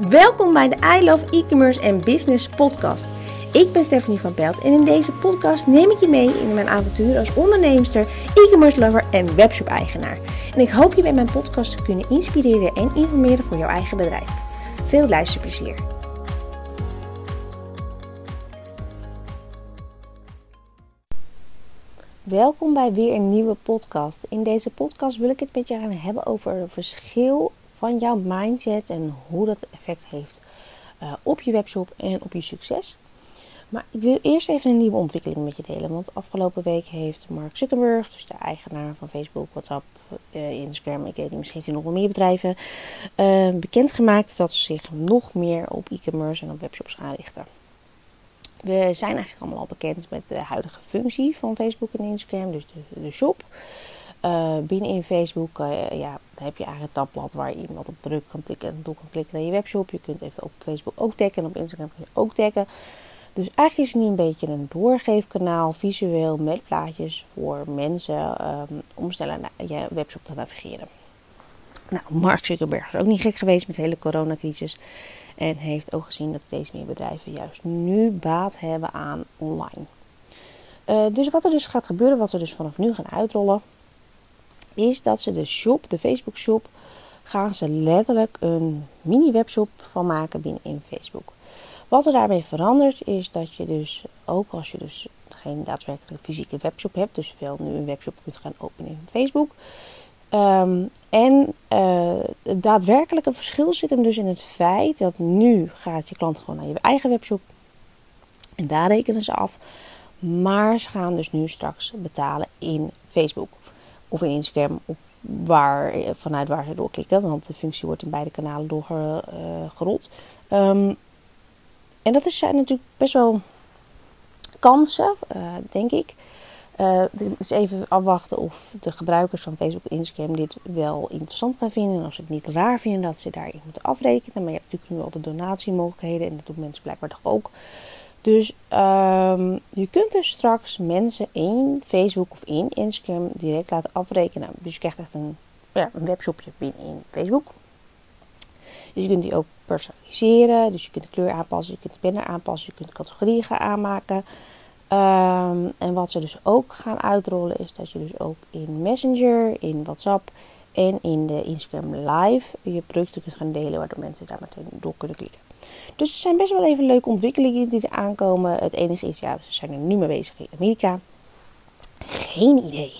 Welkom bij de I Love E-commerce en Business podcast. Ik ben Stephanie van Pelt en in deze podcast neem ik je mee in mijn avontuur als onderneemster, e-commerce lover en webshop eigenaar. En ik hoop je bij mijn podcast te kunnen inspireren en informeren voor jouw eigen bedrijf. Veel luisterplezier. Welkom bij weer een nieuwe podcast. In deze podcast wil ik het met je gaan hebben over het verschil van jouw mindset en hoe dat effect heeft uh, op je webshop en op je succes. Maar ik wil eerst even een nieuwe ontwikkeling met je delen. Want afgelopen week heeft Mark Zuckerberg, dus de eigenaar van Facebook, WhatsApp, uh, Instagram, ik weet niet, misschien heeft hij nog meer bedrijven, uh, bekendgemaakt dat ze zich nog meer op e-commerce en op webshops gaan richten. We zijn eigenlijk allemaal al bekend met de huidige functie van Facebook en Instagram, dus de shop. Binnenin Facebook uh, ja, heb je eigenlijk een tabblad waar iemand op druk kan tikken en door kan klikken naar je webshop. Je kunt even op Facebook ook taggen en op Instagram kun je ook taggen. Dus eigenlijk is het nu een beetje een doorgeefkanaal visueel met plaatjes voor mensen um, om sneller naar je webshop te navigeren. Nou, Mark Zuckerberg is ook niet gek geweest met de hele coronacrisis. En heeft ook gezien dat steeds meer bedrijven juist nu baat hebben aan online. Uh, dus wat er dus gaat gebeuren, wat ze dus vanaf nu gaan uitrollen, is dat ze de shop, de Facebook shop, gaan ze letterlijk een mini webshop van maken binnen in Facebook. Wat er daarbij verandert is dat je dus, ook als je dus geen daadwerkelijk fysieke webshop hebt, dus wel nu een webshop kunt gaan openen in Facebook. Um, en uh, het daadwerkelijke verschil zit hem dus in het feit dat nu gaat je klant gewoon naar je eigen webshop en daar rekenen ze af. Maar ze gaan dus nu straks betalen in Facebook of in Instagram, of waar, vanuit waar ze doorklikken. Want de functie wordt in beide kanalen doorgerold. Um, en dat zijn natuurlijk best wel kansen, uh, denk ik. Uh, dus even afwachten of de gebruikers van Facebook en Instagram dit wel interessant gaan vinden. En als ze het niet raar vinden dat ze daarin moeten afrekenen. Maar je hebt natuurlijk nu al de donatiemogelijkheden en dat doen mensen blijkbaar toch ook. Dus um, je kunt dus straks mensen in Facebook of in Instagram direct laten afrekenen. Dus je krijgt echt een, ja, een webshopje binnen in Facebook. Dus je kunt die ook personaliseren. Dus je kunt de kleur aanpassen, je kunt de banner aanpassen, je kunt categorieën gaan aanmaken. Um, en wat ze dus ook gaan uitrollen is dat je dus ook in Messenger, in WhatsApp en in de Instagram Live je producten kunt gaan delen, waardoor mensen daar meteen door kunnen klikken. Dus er zijn best wel even leuke ontwikkelingen die er aankomen. Het enige is, ja, ze zijn er nu mee bezig in Amerika. Geen idee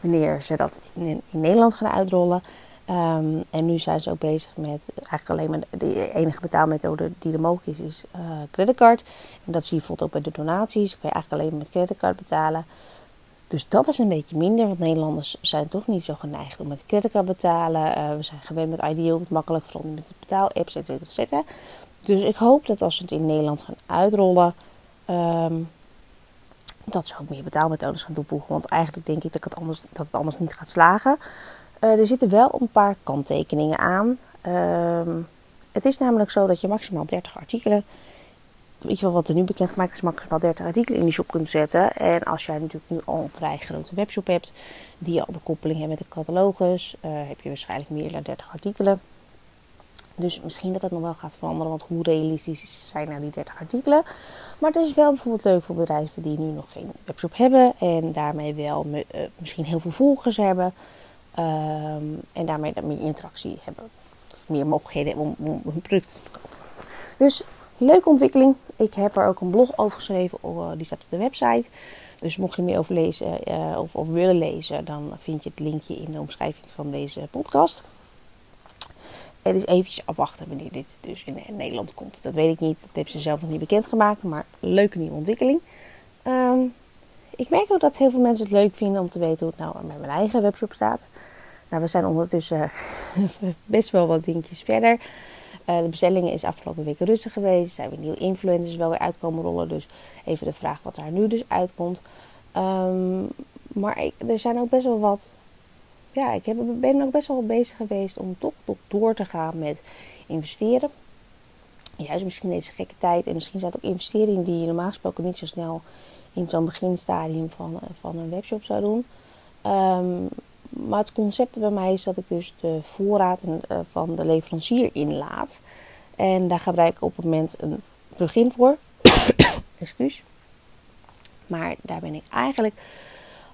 wanneer ze dat in, in Nederland gaan uitrollen. Um, en nu zijn ze ook bezig met eigenlijk alleen maar de enige betaalmethode die er mogelijk is, is uh, creditcard. En dat zie je bijvoorbeeld ook bij de donaties. Kun je eigenlijk alleen met creditcard betalen. Dus dat is een beetje minder, want Nederlanders zijn toch niet zo geneigd om met creditcard te betalen. Uh, we zijn gewend met Ideal, het makkelijk, vooral met betaalapps, et cetera, et cetera. Dus ik hoop dat als ze het in Nederland gaan uitrollen, um, dat ze ook meer betaalmethodes gaan toevoegen. Want eigenlijk denk ik dat het anders, dat het anders niet gaat slagen. Uh, er zitten wel een paar kanttekeningen aan. Uh, het is namelijk zo dat je maximaal 30 artikelen, wel wat er nu bekend gemaakt is, maximaal 30 artikelen in die shop kunt zetten. En als jij natuurlijk nu al een vrij grote webshop hebt, die al de koppeling heeft met de catalogus, uh, heb je waarschijnlijk meer dan 30 artikelen. Dus misschien dat het nog wel gaat veranderen, want hoe realistisch zijn nou die 30 artikelen? Maar het is wel bijvoorbeeld leuk voor bedrijven die nu nog geen webshop hebben en daarmee wel uh, misschien heel veel volgers hebben. Um, en daarmee meer interactie hebben. Of meer mogelijkheden om, om hun product te verkopen. Dus leuke ontwikkeling. Ik heb er ook een blog over geschreven. Uh, die staat op de website. Dus mocht je meer over lezen uh, of, of willen lezen, dan vind je het linkje in de omschrijving van deze podcast. Het is eventjes afwachten wanneer dit dus in Nederland komt. Dat weet ik niet. Dat hebben ze zelf nog niet bekendgemaakt. Maar leuke nieuwe ontwikkeling. Um, ik merk ook dat heel veel mensen het leuk vinden om te weten hoe het nou met mijn eigen webshop staat. Nou, we zijn ondertussen best wel wat dingetjes verder. Uh, de bestellingen is afgelopen week rustig geweest. Zijn weer nieuwe influencers wel weer uitkomen rollen. Dus even de vraag wat daar nu dus uitkomt. Um, maar er zijn ook best wel wat ja, ik heb, ben ook best wel bezig geweest om toch door te gaan met investeren. Juist misschien deze gekke tijd. En misschien zijn het ook investeringen die je normaal gesproken niet zo snel in zo'n beginstadium van, van een webshop zou doen. Um, maar het concept bij mij is dat ik dus de voorraad van de leverancier inlaat. En daar gebruik ik op het moment een plugin voor. Excuus. Maar daar ben ik eigenlijk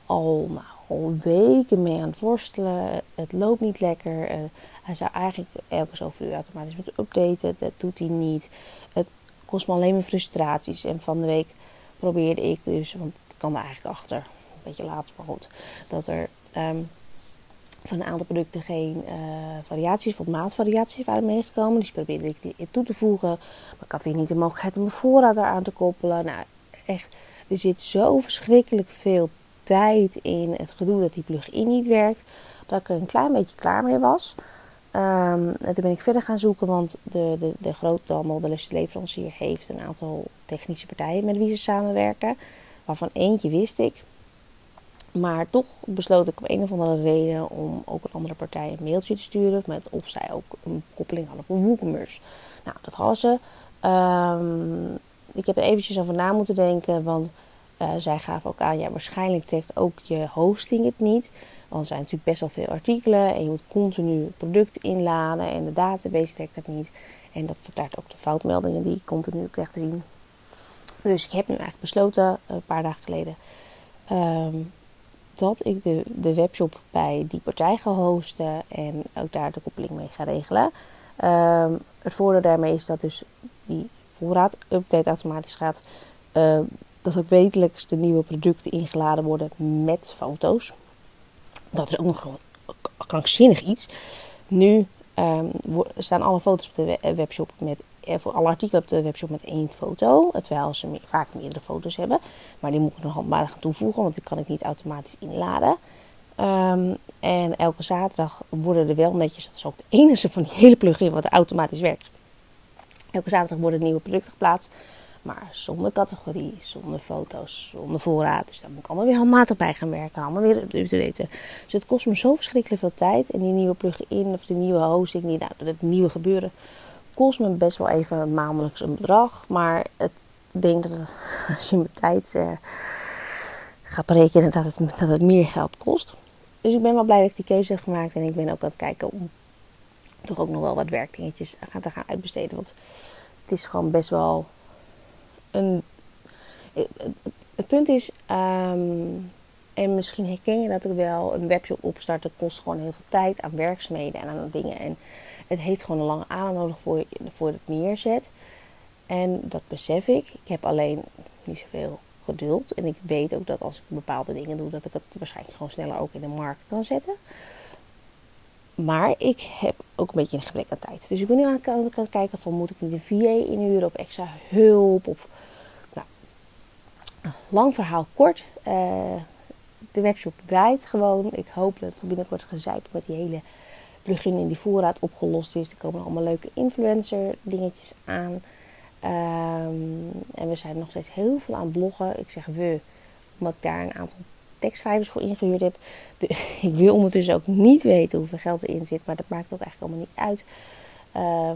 al, nou, al weken mee aan het worstelen. Het loopt niet lekker. Uh, hij zou eigenlijk elke zoveel uur automatisch moeten updaten. Dat doet hij niet. Het kost me alleen maar frustraties. En van de week probeerde ik dus, want ik kan er eigenlijk achter, een beetje later, maar goed, dat er um, van een aantal producten geen uh, variaties of maatvariaties waren meegekomen. Dus probeerde ik die toe te voegen. Maar ik had weer niet de mogelijkheid om mijn voorraad eraan te koppelen. Nou, echt, er zit zo verschrikkelijk veel tijd in het gedoe dat die plug-in niet werkt. Dat ik er een klein beetje klaar mee was. Um, en toen ben ik verder gaan zoeken, want de, de, de de leverancier, heeft een aantal technische partijen met wie ze samenwerken. Waarvan eentje wist ik. Maar toch besloot ik op een of andere reden om ook een andere partij een mailtje te sturen. Met of zij ook een koppeling hadden voor WooCommerce. Nou, dat hadden ze. Um, ik heb er eventjes over na moeten denken. Want uh, zij gaven ook aan, ja, waarschijnlijk trekt ook je hosting het niet. Want er zijn natuurlijk best wel veel artikelen. En je moet continu product inladen. En de database trekt dat niet. En dat verklaart ook de foutmeldingen die ik continu krijg te zien. Dus ik heb nu eigenlijk besloten, een paar dagen geleden, um, dat ik de, de webshop bij die partij ga hosten en ook daar de koppeling mee ga regelen. Um, het voordeel daarmee is dat dus die voorraad update automatisch gaat. Uh, dat ook wekelijks de nieuwe producten ingeladen worden met foto's. Dat is ook nog een krankzinnig iets. Nu um, staan alle foto's op de webshop met eh, voor alle artikelen op de webshop met één foto. Terwijl ze vaak meerdere foto's hebben. Maar die moet ik nog handmatig gaan toevoegen, want die kan ik niet automatisch inladen. Um, en elke zaterdag worden er wel netjes, dat is ook de enige van die hele plugin wat automatisch werkt. Elke zaterdag worden nieuwe producten geplaatst. Maar zonder categorie, zonder foto's, zonder voorraad. Dus daar moet ik allemaal weer handmatig bij gaan werken. Allemaal weer up te daten. Dus het kost me zo verschrikkelijk veel tijd. En die nieuwe plugin of de nieuwe hosting, die, nou, het nieuwe gebeuren kost me best wel even maandelijks een bedrag. Maar ik denk dat als je mijn tijd uh, gaat berekenen, dat het, dat meer geld kost. Dus ik ben wel blij dat ik die keuze heb gemaakt. En ik ben ook aan het kijken om toch ook nog wel wat werkdingetjes te gaan uitbesteden. Want het is gewoon best wel een. Het punt is, um, en misschien herken je dat ook wel, een webshop opstarten kost gewoon heel veel tijd aan werkzaamheden en aan dingen. En het heeft gewoon een lange adem nodig voor, voor het neerzet. En dat besef ik. Ik heb alleen niet zoveel geduld. En ik weet ook dat als ik bepaalde dingen doe, dat ik het waarschijnlijk gewoon sneller ook in de markt kan zetten. Maar ik heb ook een beetje een gebrek aan tijd. Dus ik ben nu aan het kijken van moet ik niet een VA inhuren of extra hulp. Of, nou, lang verhaal kort. Uh, de webshop draait gewoon. Ik hoop dat binnenkort gezeik met die hele plugin in die voorraad opgelost is. Er komen allemaal leuke influencer dingetjes aan. Um, en we zijn nog steeds heel veel aan bloggen. Ik zeg we, omdat ik daar een aantal tekstschrijvers voor ingehuurd heb. Ik wil ondertussen ook niet weten hoeveel geld erin zit. Maar dat maakt ook eigenlijk allemaal niet uit.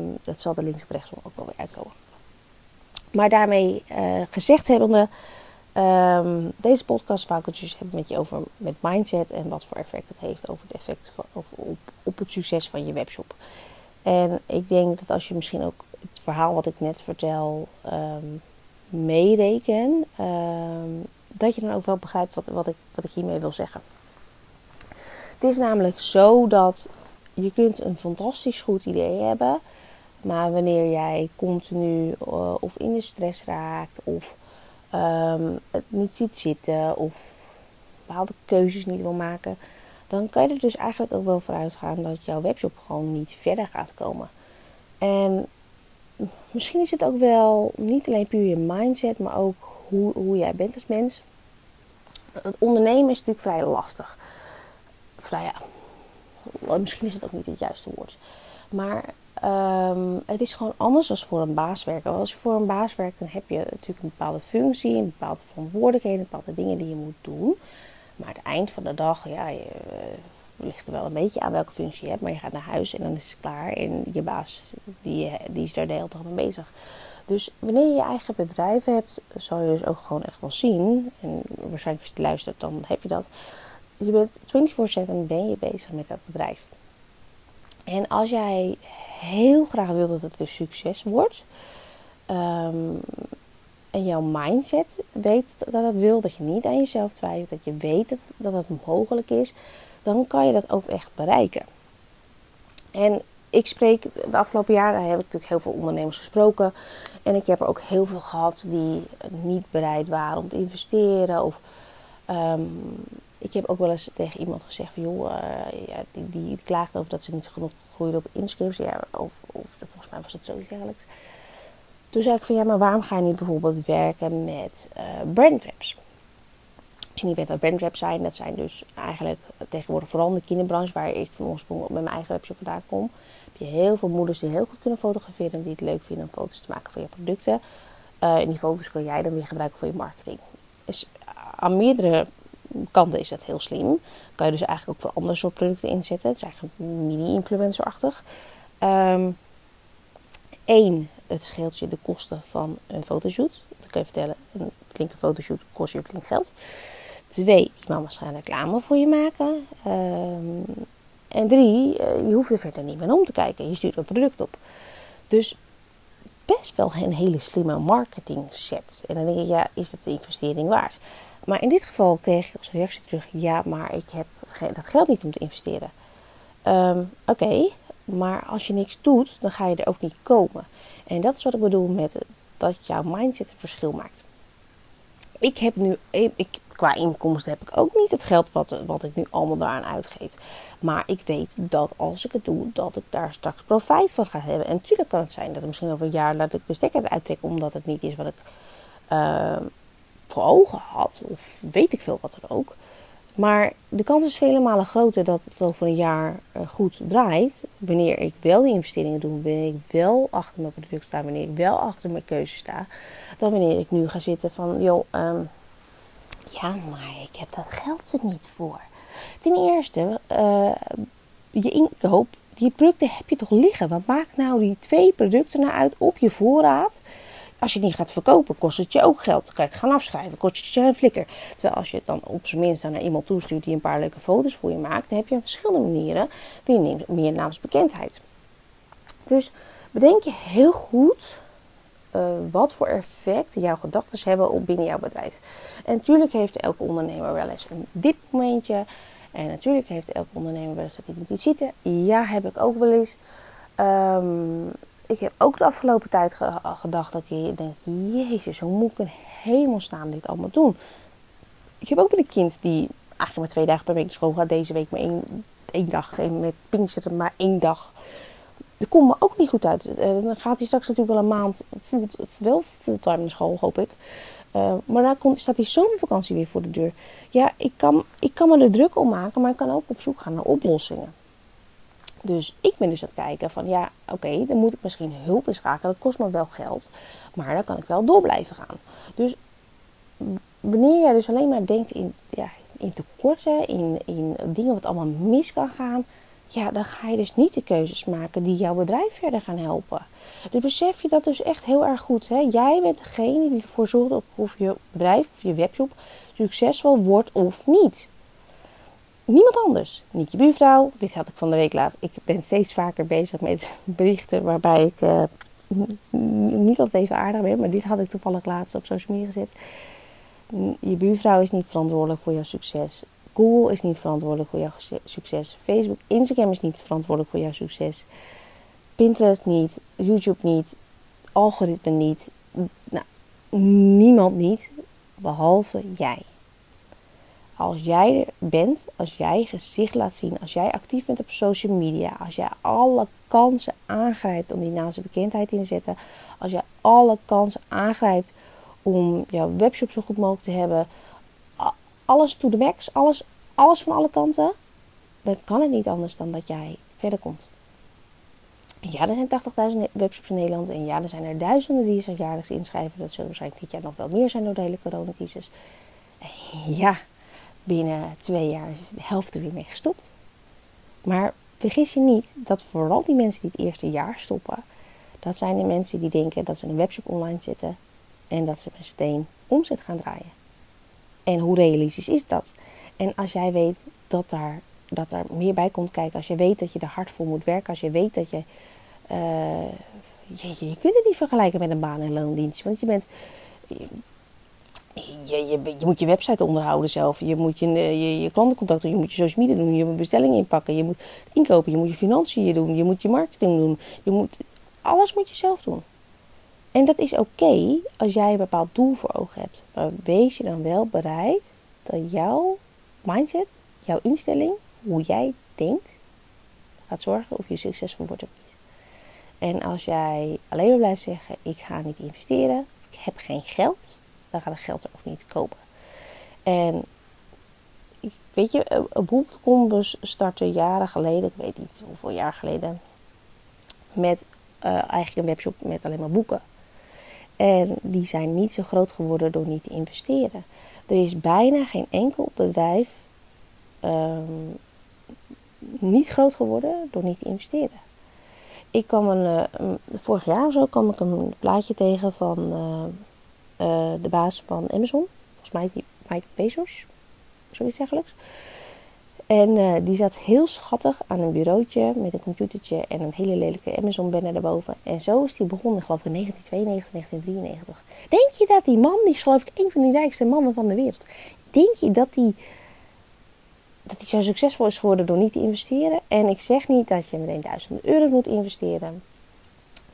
Um, dat zal er links of rechts ook wel uitkomen. Maar daarmee uh, gezegd hebbende... Um, deze podcast wou ik het hebben met je over met mindset en wat voor effect het heeft over het effect van, op, het succes van je webshop. En ik denk dat als je misschien ook het verhaal wat ik net vertel um, meereken, um, dat je dan ook wel begrijpt wat, wat, ik, wat ik hiermee wil zeggen. Het is namelijk zo dat je kunt een fantastisch goed idee hebben, maar wanneer jij continu uh, of in de stress raakt of um, het niet ziet zitten of bepaalde keuzes niet wil maken, dan kan je er dus eigenlijk ook wel voor uitgaan dat jouw webshop gewoon niet verder gaat komen. En misschien is het ook wel niet alleen puur je mindset, maar ook hoe, hoe jij bent als mens. Het ondernemen is natuurlijk vrij lastig. Vrij ja, misschien is het ook niet het juiste woord. Maar Um, het is gewoon anders dan voor een baas werken. Als je voor een baas werkt, dan heb je natuurlijk een bepaalde functie, een bepaalde verantwoordelijkheden, bepaalde dingen die je moet doen. Maar het eind van de dag, ja, je, uh, ligt er wel een beetje aan welke functie je hebt. Maar je gaat naar huis en dan is het klaar. En je baas, die, die is daar de hele dag mee bezig. Dus wanneer je je eigen bedrijf hebt, zal je dus ook gewoon echt wel zien. En waarschijnlijk als je luistert, dan heb je dat. Je bent 24-7 ben je bezig met dat bedrijf. En als jij heel graag wil dat het een succes wordt. Ehm, en jouw mindset weet dat het wil, dat je niet aan jezelf twijfelt, dat je weet dat, dat het mogelijk is, dan kan je dat ook echt bereiken. En ik spreek de afgelopen jaren, heb ik natuurlijk heel veel ondernemers gesproken. En ik heb er ook heel veel gehad die niet bereid waren om te investeren. Of ehm, ik heb ook wel eens tegen iemand gezegd van joh, uh, ja, die, die over dat ze niet genoeg groeide op inscripties. Ja, of, of volgens mij was het zoiets dergelijks. Toen zei ik van ja, maar waarom ga je niet bijvoorbeeld werken met uh, brandwebs? Als je niet weet wat brandwebs zijn, dat zijn dus eigenlijk tegenwoordig vooral in de kinderbranche, waar ik van oorsprong met mijn eigen webshop vandaan kom, je heel veel moeders die heel goed kunnen fotograferen en die het leuk vinden om foto's te maken van je producten. En die foto's kun jij dan weer gebruiken voor je marketing. Dus aan meerdere kanten is dat heel slim. Kan je dus eigenlijk ook voor andere soort producten inzetten. Het is eigenlijk mini-influencer-achtig. Eén, het scheelt je de kosten van een fotoshoot. Dat kan je vertellen, een flinke fotoshoot kost je flink geld. Twee, die mama's gaan reclame voor je maken. Um, en drie, eh, je hoeft er verder niet meer om te kijken. Je stuurt een product op. Dus best wel een hele slimme marketing set. En dan denk ik, ja, is dat de investering waard? Maar in dit geval kreeg ik als reactie terug: ja, maar ik heb dat geld niet om te investeren. Um, Oké, maar als je niks doet, dan ga je er ook niet komen. En dat is wat ik bedoel met dat jouw mindset een verschil maakt. Ik heb nu, ik, qua inkomsten heb ik ook niet het geld wat, wat ik nu allemaal daaraan uitgeef. Maar ik weet dat als ik het doe, dat ik daar straks profijt van ga hebben. En natuurlijk kan het zijn dat misschien over een jaar dat ik de stekker eruit omdat het niet is wat ik uh, voor ogen had. Of weet ik veel wat er ook. Maar de kans is vele malen groter dat het over een jaar eh, goed draait. Wanneer ik wel die investeringen doe, wanneer ik wel achter mijn product sta, wanneer ik wel achter mijn keuze sta. Dan wanneer ik nu ga zitten van, joh, um, ja, maar ik heb dat geld er niet voor. Ten eerste, uh, je inkoop, die producten heb je toch liggen. Wat maakt nou die twee producten nou uit op je voorraad? Als je niet gaat verkopen, kost het je ook geld. Dan kan je het gaan afschrijven, kost het je een flikker. Terwijl als je het dan op zijn minst naar iemand toestuurt die een paar leuke foto's voor je maakt, dan heb je op verschillende manieren weer meer naamsbekendheid. Dus bedenk je heel goed uh, wat voor effect jouw gedachten hebben op binnen jouw bedrijf. En natuurlijk heeft elke ondernemer wel eens een dipmomentje. En natuurlijk heeft elke ondernemer wel eens dat hij niet ziet. Ja, heb ik ook wel eens. Um, ik heb ook de afgelopen tijd gedacht dat je denkt, jezus, hoe moet ik in hemelsnaam dit allemaal doen? Ik heb ook met een kind die eigenlijk maar twee dagen per week naar school gaat. Deze week maar één, één dag. En met Pinksteren maar één dag. Dat komt me ook niet goed uit. Eh, dan gaat hij straks natuurlijk wel een maand full, wel fulltime naar school, hoop ik. Uh, maar dan komt, staat die zomervakantie weer voor de deur. Ja, ik kan, ik kan me er druk om maken, maar ik kan ook op zoek gaan naar oplossingen. Dus ik ben dus aan het kijken van ja, oké, dan moet ik misschien hulp inschakelen. Dat kost me wel geld, maar dan kan ik wel door blijven gaan. Dus wanneer jij dus alleen maar denkt in, ja, in tekorten, in, in dingen wat allemaal mis kan gaan, ja, dan ga je dus niet de keuzes maken die jouw bedrijf verder gaan helpen. Dus besef je dat dus echt heel erg goed. Hè? Jij bent degene die ervoor zorgt of je bedrijf of je webshop succesvol wordt of niet niemand anders. Niet je buurvrouw. Dit had ik van de week laat. Ik ben steeds vaker bezig met berichten waarbij ik uh, niet altijd even aardig ben. Maar dit had ik toevallig laatst op social media gezet. Je buurvrouw is niet verantwoordelijk voor jouw succes. Google is niet verantwoordelijk voor jouw succes. Facebook, Instagram is niet verantwoordelijk voor jouw succes. Pinterest niet. YouTube niet. Algoritme niet. Nou, niemand niet. Behalve jij. Als jij er bent, als jij gezicht laat zien, als jij actief bent op social media, als jij alle kansen aangrijpt om die naast bekendheid in te zetten, als jij alle kansen aangrijpt om jouw webshop zo goed mogelijk te hebben, alles to the max, alles, alles van alle kanten, dan kan het niet anders dan dat jij verder komt. Ja, er zijn 80.000 webshops in Nederland. En ja, er zijn er duizenden die zich jaarlijks inschrijven. Dat zullen waarschijnlijk dit jaar nog wel meer zijn door de hele coronacrisis. Ja, binnen twee jaar is de helft er weer mee gestopt. Maar vergis je niet dat vooral die mensen die het eerste jaar stoppen, dat zijn de mensen die denken dat ze een webshop online zetten en dat ze met steen omzet gaan draaien. En hoe realistisch is dat? En als jij weet dat daar, dat daar meer bij komt kijken, als je weet dat je er hard voor moet werken, als je weet dat je je, je, kunt het niet vergelijken met een baan- en loondienst. Want je bent. Je, je, je, moet je website onderhouden zelf. Je moet je, je, je klantencontact doen. Je moet je social media doen. Je moet bestellingen inpakken. Je moet inkopen. Je moet je financiën doen. Je moet je marketing doen. Je moet, alles moet je zelf doen. En dat is oké als jij een bepaald doel voor ogen hebt. Maar wees je dan wel bereid dat jouw mindset, jouw instelling, hoe jij denkt, gaat zorgen of je succesvol wordt of niet. En als jij alleen maar blijft zeggen: Ik ga niet investeren, ik heb geen geld, dan gaat het geld er ook niet kopen. En weet je, Boekcom startte jaren geleden, ik weet niet hoeveel jaar geleden, met uh, eigenlijk een webshop met alleen maar boeken. En die zijn niet zo groot geworden door niet te investeren. Er is bijna geen enkel bedrijf um, niet groot geworden door niet te investeren. Ik kwam een, uh, vorig jaar of zo kwam ik een plaatje tegen van uh, uh, de baas van Amazon. Volgens mij Mike Bezos, zoiets dergelijks. En uh, die zat heel schattig aan een bureautje met een computertje en een hele lelijke Amazon-banner erboven. En zo is die begonnen, geloof ik, in 1992, 1993. Denk je dat die man, die is geloof ik een van de rijkste mannen van de wereld. Denk je dat die, dat die zo succesvol is geworden door niet te investeren? En ik zeg niet dat je meteen duizenden euro moet investeren.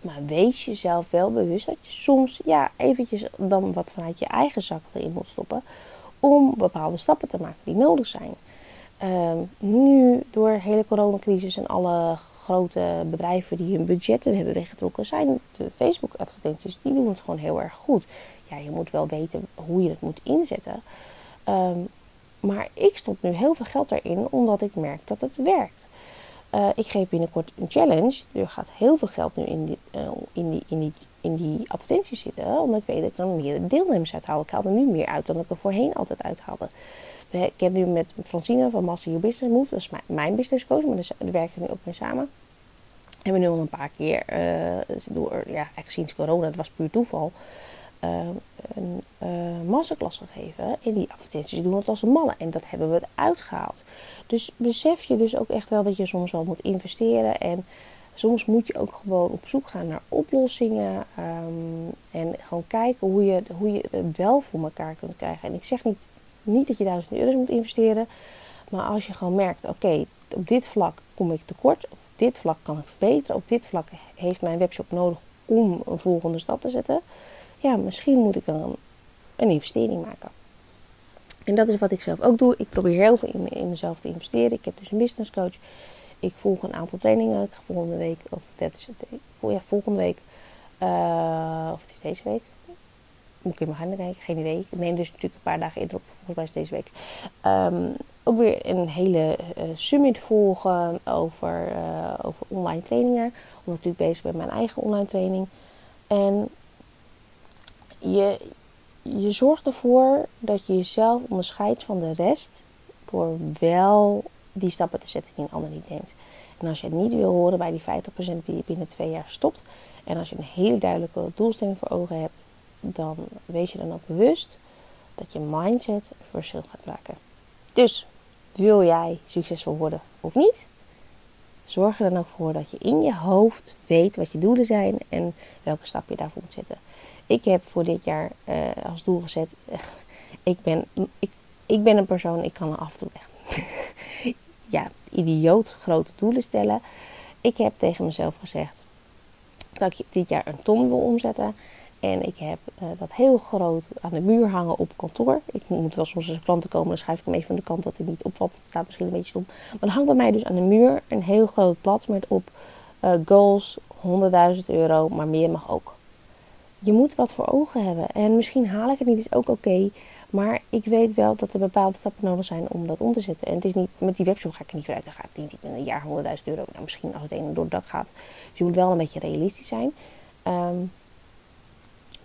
Maar wees jezelf wel bewust dat je soms ja, eventjes dan wat vanuit je eigen zak erin moet stoppen. Om bepaalde stappen te maken die nodig zijn. Uh, nu door de hele coronacrisis en alle grote bedrijven die hun budgetten hebben weggetrokken, zijn de Facebook-advertenties, die doen het gewoon heel erg goed. Ja, je moet wel weten hoe je het moet inzetten. Um, maar ik stop nu heel veel geld erin, omdat ik merk dat het werkt. Uh, ik geef binnenkort een challenge. Er gaat heel veel geld nu in die, uh, in die, in die, in die advertenties zitten. Omdat ik weet dat ik dan meer deelnemers uithaal. Ik haal er nu meer uit dan ik er voorheen altijd uithaalde. Ik heb nu met Francine van Master Your Business Move, dat is mijn, business coach, maar daar werken we nu ook mee samen. Hebben we nu al een paar keer, uh, door, ja, eigenlijk sinds corona, dat was puur toeval, uh, een uh, masterclass gegeven. En die advertenties doen het als mannen. En dat hebben we eruit gehaald. Dus besef je dus ook echt wel dat je soms wel moet investeren. En soms moet je ook gewoon op zoek gaan naar oplossingen. Um, en gewoon kijken hoe je, hoe je het wel voor elkaar kunt krijgen. En ik zeg niet niet dat je duizend euro's moet investeren. Maar als je gewoon merkt, oké, op dit vlak kom ik tekort. Of dit vlak kan ik verbeteren. Of dit vlak heeft mijn webshop nodig om een volgende stap te zetten. Ja, misschien moet ik dan een investering maken. En dat is wat ik zelf ook doe. Ik probeer heel veel in, mezelf te investeren. Ik heb dus een business coach. Ik volg een aantal trainingen. Ik ga volgende week, of dat is het, ja, volgende week, uh, of het is deze week, moet ik in mijn handen kijken, geen idee. Ik neem dus natuurlijk een paar dagen eerder op, volgens mij is deze week. Um, ook weer een hele uh, summit volgen over, uh, over online trainingen. Omdat ik natuurlijk bezig ben met mijn eigen online training. En je, je zorgt ervoor dat je jezelf onderscheidt van de rest. Door wel die stappen te zetten die een ander niet neemt. En als je het niet wil horen bij die 50% die je binnen twee jaar stopt. En als je een hele duidelijke doelstelling voor ogen hebt dan wees je dan ook bewust dat je mindset verschil gaat maken. Dus wil jij succesvol worden of niet? Zorg er dan ook voor dat je in je hoofd weet wat je doelen zijn en welke stap je daarvoor moet zetten. Ik heb voor dit jaar uh, als doel gezet: ik, ben, ik, ik ben een persoon, ik kan er af en toe echt ja, idioot grote doelen stellen. Ik heb tegen mezelf gezegd dat ik dit jaar een ton wil omzetten. En ik heb uh, dat heel groot aan de muur hangen op kantoor. Ik moet wel soms als klanten komen, dan schuif ik hem even van de kant dat hij niet opvalt. Het staat misschien een beetje stom. Maar dan hangt bij mij dus aan de muur een heel groot blad met op uh, goals 100.000 euro, maar meer mag ook. Je moet wat voor ogen hebben. En misschien haal ik het niet, is ook oké. maar ik weet wel dat er bepaalde stappen nodig zijn om dat om te zetten. En het is niet, met die webshop ga ik er niet vooruit. Dan gaat het niet in een jaar 100.000 euro. Nou, misschien als het een door het dak gaat. Dus je moet wel een beetje realistisch zijn. Um,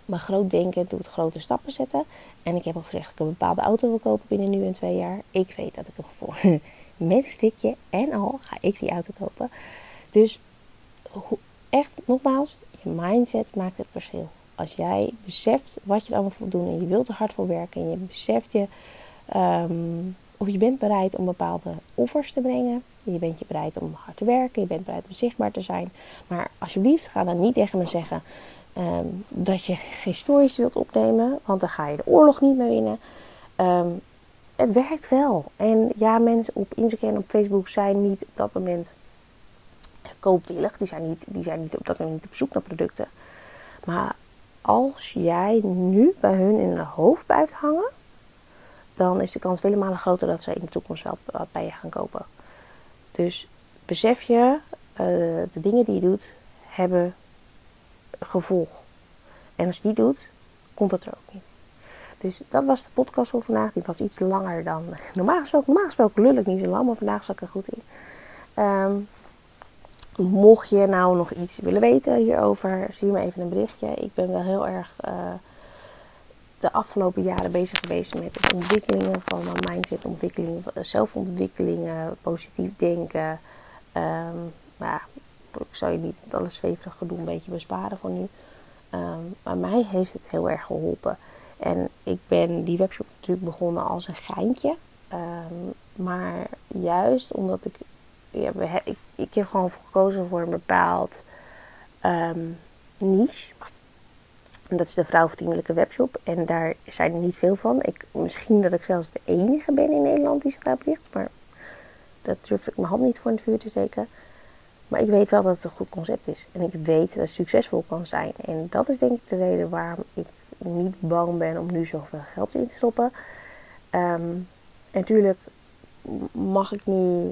maar groot denken doet grote stappen zetten. En ik heb al gezegd dat ik een bepaalde auto wil kopen binnen nu en twee jaar. Ik weet dat ik hem voor met een strikje en al ga ik die auto kopen. Dus echt, nogmaals, je mindset maakt het verschil. Als jij beseft wat je er allemaal voor doen en je wilt er hard voor werken en je beseft je, um, of je bent bereid om bepaalde offers te brengen, Je bent je bereid om hard te werken. Je bent bereid om zichtbaar te zijn. Maar alsjeblieft, ga dan niet tegen me zeggen ehm, dat je stories wilt opnemen. Want dan ga je de oorlog niet meer winnen. Ehm, het werkt wel. En ja, mensen op Instagram en op Facebook zijn niet op dat moment koopwillig. Die zijn niet, die zijn niet op dat moment op zoek naar producten. Maar als jij nu bij hun in hun hoofd blijft hangen, dan is de kans vele malen groter dat ze in de toekomst wel bij je gaan kopen. Dus besef je, uh, de dingen die je doet, hebben gevolg. En als je die doet, komt het er ook niet. Dus dat was de podcast van vandaag. Die was iets langer dan normaal gesproken. Normaal gesproken lul ik niet zo lang, maar vandaag zat ik er goed in. Um, mocht je nou nog iets willen weten hierover, zie me even een berichtje. Ik ben wel heel erg uh, de afgelopen jaren bezig geweest met ontwikkelingen van mijn mindset, ontwikkeling, zelfontwikkelingen, positief denken. Um, nou, ik zou je niet alles zweverig gedoe een beetje besparen voor nu. Um, maar mij heeft het heel erg geholpen. En ik ben die webshop natuurlijk begonnen als een geintje. Um, maar juist omdat ik, ja, ik, ik heb gewoon gekozen voor een bepaald um, niche. En dat is de vrouwvriendelijke webshop. En daar zijn er niet veel van. Ik, misschien dat ik zelfs de enige ben in Nederland die zich daar. Maar dat durf ik mijn hand niet voor in het vuur te steken. Maar ik weet wel dat het een goed concept is. En ik weet dat het succesvol kan zijn. En dat is denk ik de reden waarom ik niet bang ben om nu zoveel geld in te stoppen. Um, en natuurlijk mag ik nu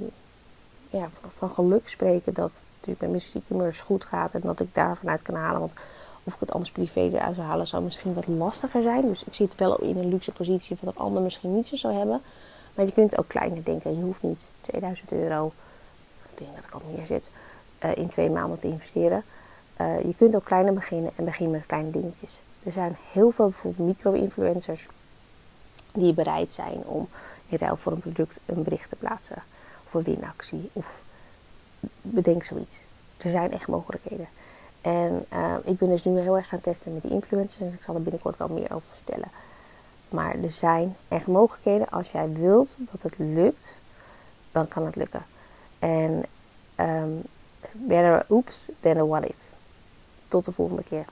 ja, van geluk spreken dat natuurlijk mijn ziektemeurs goed gaat. En dat ik daar vanuit kan halen. Want of ik het anders privé eruit zou halen, zou misschien wat lastiger zijn. Dus ik zit wel in een luxe positie van dat ander misschien niet zo zou hebben. Maar je kunt ook kleiner denken. Je hoeft niet 2000 euro, ik denk dat ik al meer zit, uh, in twee maanden te investeren. Uh, je kunt ook kleiner beginnen en beginnen met kleine dingetjes. Er zijn heel veel bijvoorbeeld micro-influencers die bereid zijn om in ruil voor een product een bericht te plaatsen. Een winactie. Of bedenk zoiets. Er zijn echt mogelijkheden. En uh, ik ben dus nu heel erg gaan testen met die influencers. En ik zal er binnenkort wel meer over vertellen. Maar er zijn echt mogelijkheden. Als jij wilt dat het lukt, dan kan het lukken. En um, better oops than a what if. Tot de volgende keer.